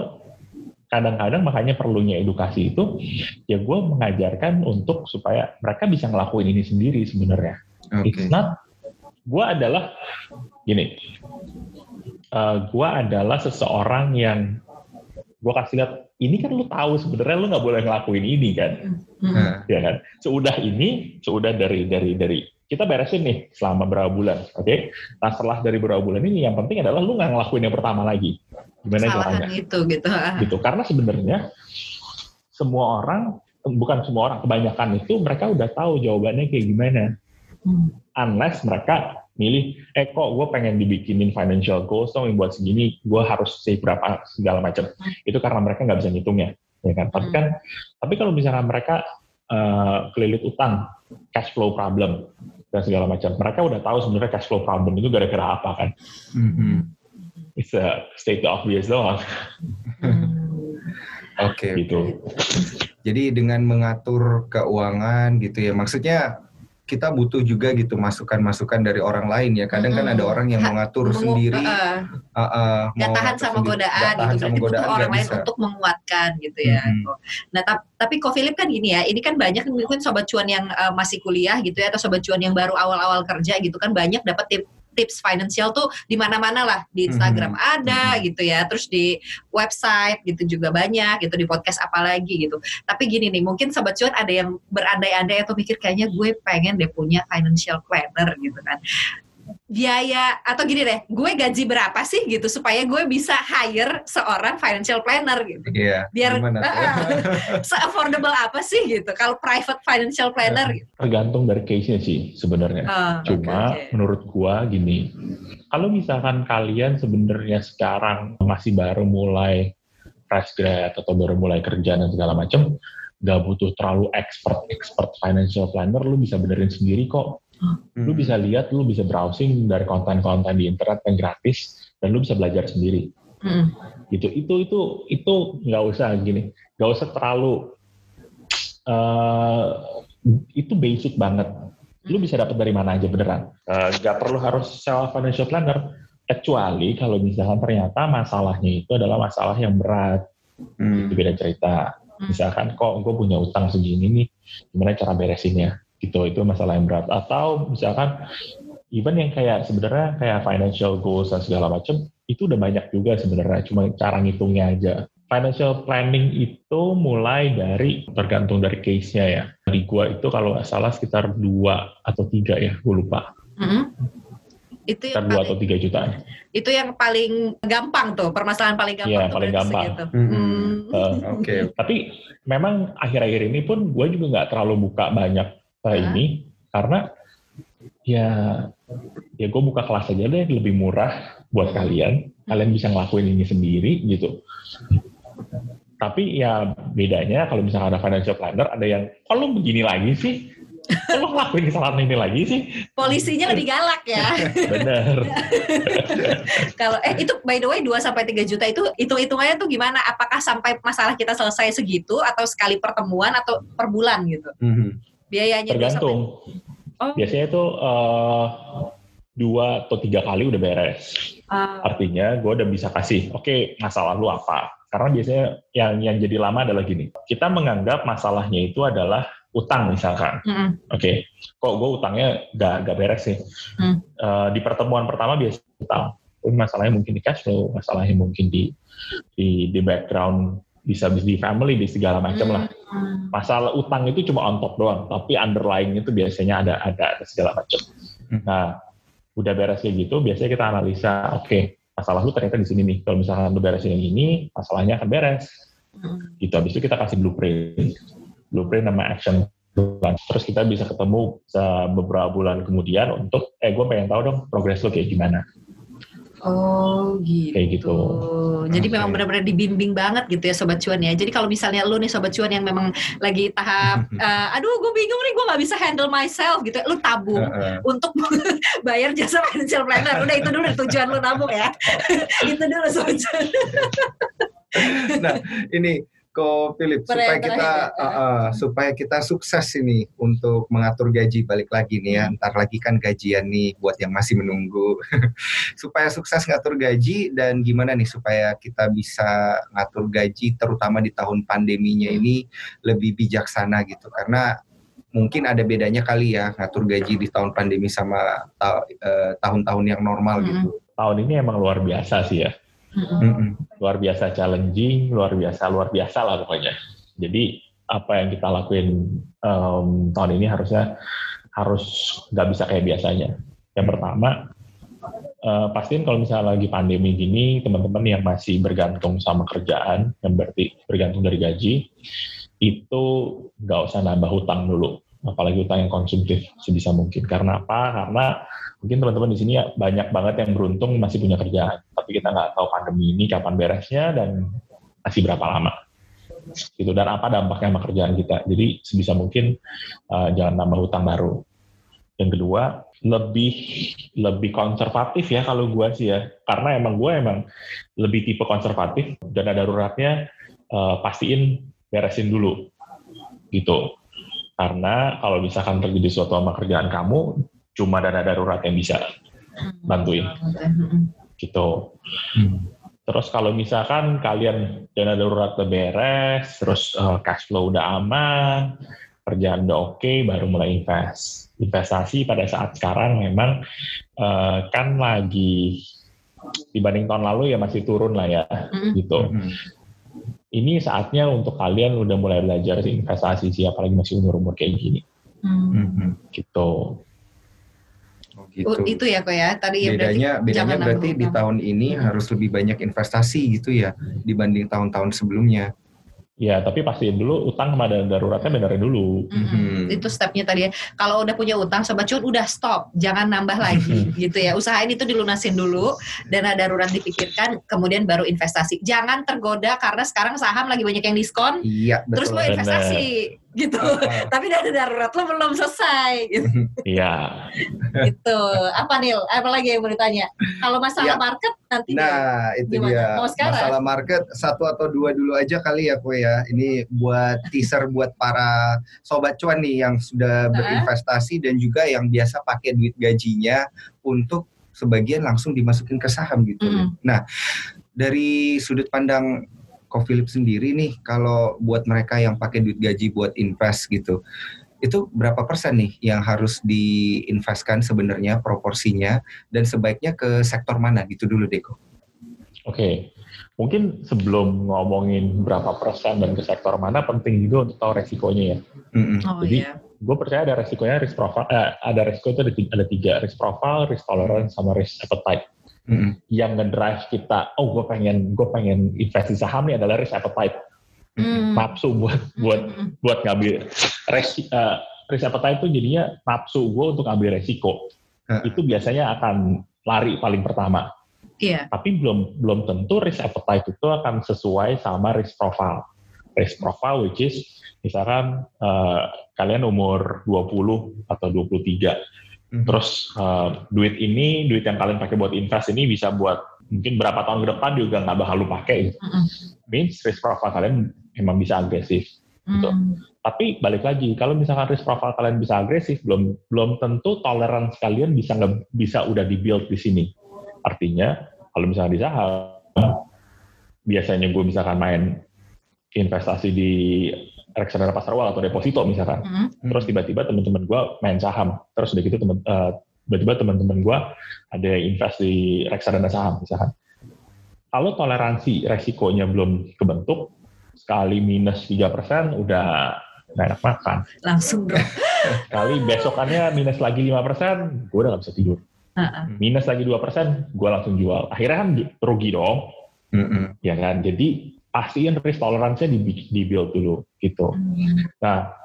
kadang-kadang makanya perlunya edukasi itu ya gue mengajarkan untuk supaya mereka bisa ngelakuin ini sendiri sebenarnya. Okay. It's not gue adalah gini, uh, eh, gue adalah seseorang yang gue kasih lihat ini kan lu tahu sebenarnya lu nggak boleh ngelakuin ini kan, hmm. ya kan. Seudah ini, seudah dari dari dari kita beresin nih selama berapa bulan, oke? Okay? Nah setelah dari berapa bulan ini yang penting adalah lu nggak ngelakuin yang pertama lagi. Gimana caranya? itu gitu. Gitu karena sebenarnya semua orang bukan semua orang kebanyakan itu mereka udah tahu jawabannya kayak gimana. Hmm. Unless mereka milih, eh kok gue pengen dibikinin financial goals dong buat segini, gue harus save berapa segala macam. Itu karena mereka nggak bisa ngitungnya, ya kan? Tapi kan, tapi kalau misalnya mereka uh, kelilit utang, cash flow problem dan segala macam, mereka udah tahu sebenarnya cash flow problem itu gara-gara apa kan? Mm-hmm. It's a state obvious doang. [laughs] Oke. okay, gitu. Jadi dengan mengatur keuangan gitu ya, maksudnya kita butuh juga gitu masukan-masukan dari orang lain ya. Kadang hmm. kan ada orang yang mengatur Memu sendiri, uh, uh, uh, tahan sama sendiri, godaan gitu. Berarti godaan butuh orang lain bisa. untuk menguatkan gitu ya. Hmm. Nah, tapi Ko Philip kan gini ya, ini kan banyak mungkin sobat cuan yang uh, masih kuliah gitu ya atau sobat cuan yang baru awal-awal kerja gitu kan banyak dapat tip tips financial tuh di mana-mana lah di Instagram hmm. ada hmm. gitu ya terus di website gitu juga banyak gitu di podcast apalagi gitu tapi gini nih mungkin sobat cuan ada yang berandai-andai atau mikir kayaknya gue pengen deh punya financial planner gitu kan biaya atau gini deh, gue gaji berapa sih gitu supaya gue bisa hire seorang financial planner gitu. Iya. Biar uh, se affordable apa sih gitu kalau private financial planner ya, gitu. Tergantung dari case-nya sih sebenarnya. Uh, Cuma okay, okay. menurut gue gini, kalau misalkan kalian sebenarnya sekarang masih baru mulai fresh grad atau baru mulai kerja dan segala macam, gak butuh terlalu expert expert financial planner, lu bisa benerin sendiri kok Hmm. Lu bisa lihat, lu bisa browsing dari konten-konten di internet yang gratis dan lu bisa belajar sendiri. Hmm. Gitu. Itu itu itu nggak usah gini, nggak usah terlalu uh, itu basic banget. Lu bisa dapat dari mana aja beneran. Uh, nggak perlu harus sewa financial planner kecuali kalau misalkan ternyata masalahnya itu adalah masalah yang berat. Hmm. Itu beda cerita. Hmm. Misalkan kok gue punya utang segini nih, gimana cara beresinnya? Gitu itu masalah yang berat atau misalkan even yang kayak sebenarnya kayak financial goals dan segala macam itu udah banyak juga sebenarnya cuma cara ngitungnya aja financial planning itu mulai dari tergantung dari case-nya ya di gua itu kalau nggak salah sekitar dua atau tiga ya gue lupa mm -hmm. itu yang dua atau tiga jutaan itu yang paling gampang tuh permasalahan paling gampang ya, paling gampang gitu. mm -hmm. uh, oke okay. tapi memang akhir-akhir ini pun gue juga nggak terlalu buka banyak uh, ini karena ya ya gue buka kelas aja deh lebih murah buat kalian. Kalian bisa ngelakuin ini sendiri gitu. Tapi ya bedanya kalau misalnya ada financial planner, ada yang, kalau oh, begini lagi sih? Lo ngelakuin kesalahan ini lagi sih? Polisinya lebih galak ya. [laughs] Bener. [laughs] Kalau eh itu by the way 2 sampai 3 juta itu hitung-hitungannya tuh gimana? Apakah sampai masalah kita selesai segitu atau sekali pertemuan atau per bulan gitu? Mm -hmm. Biayanya tergantung. Oh. Biasanya itu uh, dua atau tiga kali udah beres. Uh. Artinya gue udah bisa kasih, oke okay, masalah lu apa? Karena biasanya yang yang jadi lama adalah gini, kita menganggap masalahnya itu adalah utang misalkan, mm -hmm. oke, okay. kok gue utangnya gak, gak beres sih. Mm. Uh, di pertemuan pertama biasa utang, masalahnya mungkin di cash flow, masalahnya mungkin di di, di background bisa di family di segala macam lah. Masalah utang itu cuma on top doang, tapi underlying itu biasanya ada ada, ada segala macam. Mm. Nah, udah beres kayak gitu, biasanya kita analisa, oke, okay, masalah lu ternyata di sini nih. Kalau misalnya lu beresin yang ini, masalahnya akan beres. Mm. Gitu. Habis itu kita kasih blueprint blueprint nama action plan. Terus kita bisa ketemu beberapa bulan kemudian untuk, eh gue pengen tahu dong progres lo kayak gimana. Oh gitu. Kayak gitu. Jadi okay. memang benar-benar dibimbing banget gitu ya sobat cuan ya. Jadi kalau misalnya lu nih sobat cuan yang memang lagi tahap, uh, [laughs] aduh gue bingung nih gue nggak bisa handle myself gitu, lu tabung uh, uh. untuk [laughs] bayar jasa financial planner. Udah itu dulu tujuan lu tabung ya. [laughs] itu dulu sobat cuan. nah ini Ko Philip supaya kita [laughs] uh, uh, supaya kita sukses ini untuk mengatur gaji balik lagi nih ya hmm. ntar lagi kan gajian nih buat yang masih menunggu [laughs] supaya sukses ngatur gaji dan gimana nih supaya kita bisa ngatur gaji terutama di tahun pandeminya hmm. ini lebih bijaksana gitu karena mungkin ada bedanya kali ya ngatur gaji di tahun pandemi sama eh, tahun-tahun yang normal hmm. gitu tahun ini emang luar biasa sih ya Luar biasa challenging, luar biasa, luar biasa lah pokoknya. Jadi apa yang kita lakuin um, tahun ini harusnya harus nggak bisa kayak biasanya. Yang pertama, uh, pastiin kalau misalnya lagi pandemi gini, teman-teman yang masih bergantung sama kerjaan, yang berarti bergantung dari gaji, itu nggak usah nambah hutang dulu apalagi utang yang konsumtif sebisa mungkin. Karena apa? Karena mungkin teman-teman di sini ya banyak banget yang beruntung masih punya kerjaan, tapi kita nggak tahu pandemi ini kapan beresnya dan masih berapa lama. Gitu dan apa dampaknya sama kerjaan kita. Jadi sebisa mungkin uh, jangan nambah hutang baru. Yang kedua, lebih lebih konservatif ya kalau gue sih ya, karena emang gue emang lebih tipe konservatif dan ada daruratnya uh, pastiin beresin dulu gitu karena kalau misalkan terjadi suatu sama kerjaan kamu, cuma dana darurat yang bisa hmm. bantuin. Gitu. Hmm. Terus kalau misalkan kalian dana darurat udah beres, terus uh, cash flow udah aman, kerjaan udah oke, okay, baru mulai invest. Investasi pada saat sekarang memang uh, kan lagi dibanding tahun lalu ya masih turun lah ya, mm-hmm. gitu. Mm-hmm ini saatnya untuk kalian udah mulai belajar investasi sih apalagi masih umur-umur kayak gini. Hmm. Gitu. Oh, gitu. Oh, itu ya kok ya tadi ya bedanya berarti bedanya berarti di tahun ini hmm. harus lebih banyak investasi gitu ya dibanding tahun-tahun sebelumnya. Ya, tapi pastiin dulu utang sama dana daruratnya benerin dulu. Mm-hmm. Itu stepnya tadi ya. Kalau udah punya utang, sobat cuan udah stop, jangan nambah [laughs] lagi gitu ya. Usahain itu dilunasin dulu, dana darurat dipikirkan, kemudian baru investasi. Jangan tergoda karena sekarang saham lagi banyak yang diskon. Iya, betul. Terus mau investasi. Bener gitu. Tapi dana darurat lo belum selesai. Gitu. [laughs] Iya. gitu. Apa nih? Apa lagi yang mau ditanya? Kalau masalah ya. market nanti Nah, itu gimana? dia. Mau sekarang? Masalah market satu atau dua dulu aja kali ya, kue ya. Ini buat teaser buat para sobat cuan nih yang sudah berinvestasi dan juga yang biasa pakai duit gajinya untuk sebagian langsung dimasukin ke saham gitu. Mm. Nah, dari sudut pandang Ko Philip sendiri nih kalau buat mereka yang pakai duit gaji buat invest gitu itu berapa persen nih yang harus diinvestkan sebenarnya proporsinya dan sebaiknya ke sektor mana gitu dulu Deko. Oke, okay. mungkin sebelum ngomongin berapa persen dan ke sektor mana penting juga untuk tahu resikonya ya. Mm-hmm. Oh, Jadi iya. gue percaya ada resikonya risk profile, eh, ada resiko itu ada tiga, ada tiga risk profile, risk tolerance, sama risk appetite hmm. yang ngedrive kita oh gue pengen gue pengen investasi saham nih adalah risk appetite hmm. nafsu buat buat hmm. buat ngambil resi, uh, risk appetite itu jadinya nafsu gue untuk ngambil resiko hmm. itu biasanya akan lari paling pertama Iya. Tapi belum belum tentu risk appetite itu akan sesuai sama risk profile. Risk profile which is misalkan uh, kalian umur 20 atau 23. Mm-hmm. Terus uh, duit ini, duit yang kalian pakai buat invest ini bisa buat mungkin berapa tahun ke depan juga nggak bakal lu pakai. Mm-hmm. Means risk profile kalian emang bisa agresif. Gitu. Mm-hmm. Tapi balik lagi, kalau misalkan risk profile kalian bisa agresif, belum belum tentu toleransi kalian bisa nggak bisa udah dibuild di sini. Artinya kalau misalnya di saham, biasanya gue misalkan main investasi di reksadana pasar uang atau deposito misalkan, mm-hmm. terus tiba-tiba teman-teman gue main saham, terus udah gitu teman uh, tiba-tiba teman-teman gue ada invest di reksadana saham misalkan. Kalau toleransi resikonya belum kebentuk, sekali minus tiga persen udah nggak enak makan. Langsung dong. [laughs] Kali besokannya minus lagi lima persen, gue udah gak bisa tidur. Uh-uh. Minus lagi dua persen, gue langsung jual. Akhirnya kan rugi dong, uh-uh. ya kan. Jadi pastiin risk toleransinya di, di build dulu gitu. Uh-huh. Nah,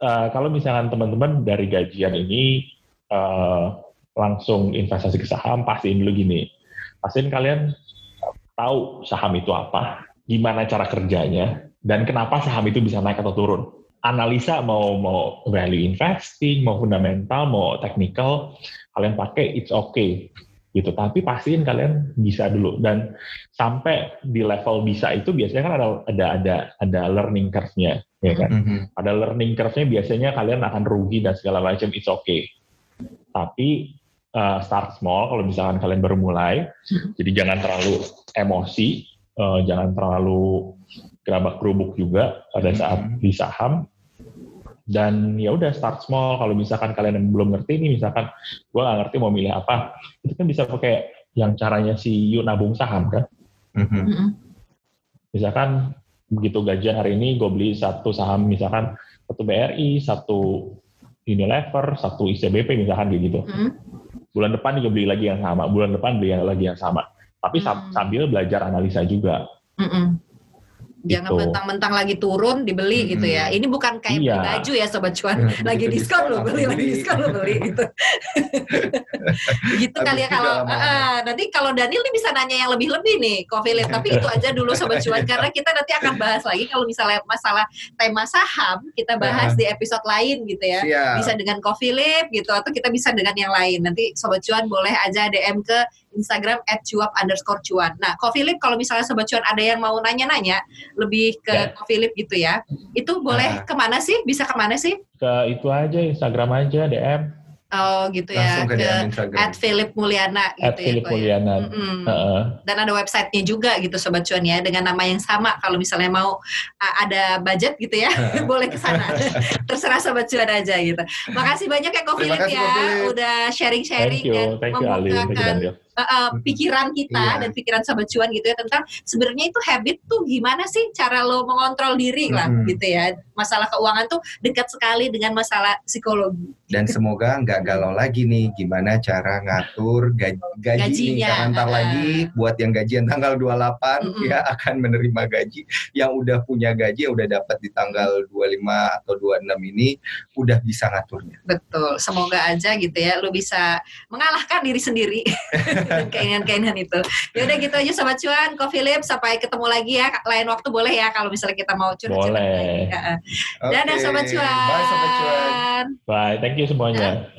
uh, kalau misalkan teman-teman dari gajian ini uh, langsung investasi ke saham, pastiin dulu gini. Pastiin kalian tahu saham itu apa, gimana cara kerjanya, dan kenapa saham itu bisa naik atau turun analisa mau mau value investing, mau fundamental, mau technical, kalian pakai it's okay gitu. Tapi pastiin kalian bisa dulu dan sampai di level bisa itu biasanya kan ada ada ada ada learning curve-nya ya kan. Mm-hmm. Ada learning curve-nya biasanya kalian akan rugi dan segala macam it's okay. Tapi uh, start small kalau misalkan kalian baru mulai. Jadi jangan terlalu emosi, uh, jangan terlalu gerabak gerubuk juga pada saat mm-hmm. di saham dan ya udah start small. Kalau misalkan kalian yang belum ngerti ini misalkan gue nggak ngerti mau milih apa itu kan bisa pakai yang caranya si Yu nabung saham kan? Mm-hmm. misalkan begitu gajian hari ini gue beli satu saham misalkan satu BRI satu Unilever satu ICBP misalkan gitu. Mm-hmm. bulan depan juga beli lagi yang sama bulan depan beli yang lagi yang sama. Tapi mm-hmm. sambil belajar analisa juga. Mm-hmm Jangan gitu. mentang-mentang lagi turun dibeli hmm. gitu ya. Ini bukan kayak iya. beli baju ya sobat cuan. Lagi diskon lo beli, lagi diskon lo beli gitu. gitu kali ya kalau uh, nanti kalau Daniel nih bisa nanya yang lebih-lebih nih, Ko Philip. Tapi itu aja dulu sobat cuan [laughs] karena kita nanti akan bahas lagi kalau misalnya masalah tema saham kita bahas uh. di episode lain gitu ya. Siap. Bisa dengan Ko Philip gitu atau kita bisa dengan yang lain. Nanti sobat cuan boleh aja DM ke Instagram @cuap underscore cuan. Nah, Ko Philip kalau misalnya sobat cuan ada yang mau nanya-nanya lebih ke yeah. Ko Philip gitu ya, itu boleh nah. ke mana sih? Bisa ke mana sih? Ke itu aja Instagram aja DM. Oh gitu ya ke, ke at Philip Mulyana gitu at ya. Philip ya? Mulyana. Mm -hmm. uh -uh. Dan ada websitenya juga gitu Sobat Cuan ya dengan nama yang sama. Kalau misalnya mau uh, ada budget gitu ya [laughs] boleh ke sana. [laughs] Terserah Sobat Cuan aja gitu. Makasih banyak ya Ko Philip ya udah sharing-sharing dan membukakan uh, pikiran kita iya. dan pikiran sahabat cuan gitu ya tentang sebenarnya itu habit tuh gimana sih cara lo mengontrol diri lah hmm. gitu ya. Masalah keuangan tuh dekat sekali dengan masalah psikologi. Dan semoga nggak galau lagi nih gimana cara ngatur gaji, gaji Gajinya, nih ntar uh, lagi buat yang gajian tanggal 28 uh, uh. ya akan menerima gaji. Yang udah punya gaji udah dapat di tanggal 25 atau 26 ini udah bisa ngaturnya. Betul semoga aja gitu ya lo bisa mengalahkan diri sendiri [laughs] [laughs] keinginan-keinginan itu. Ya udah gitu aja sobat cuan, Ko Philip sampai ketemu lagi ya lain waktu boleh ya kalau misalnya kita mau curhat-curhat. Boleh. Lagi. Okay. Dadah sobat cuan. Bye sobat cuan. Bye, thank you semuanya.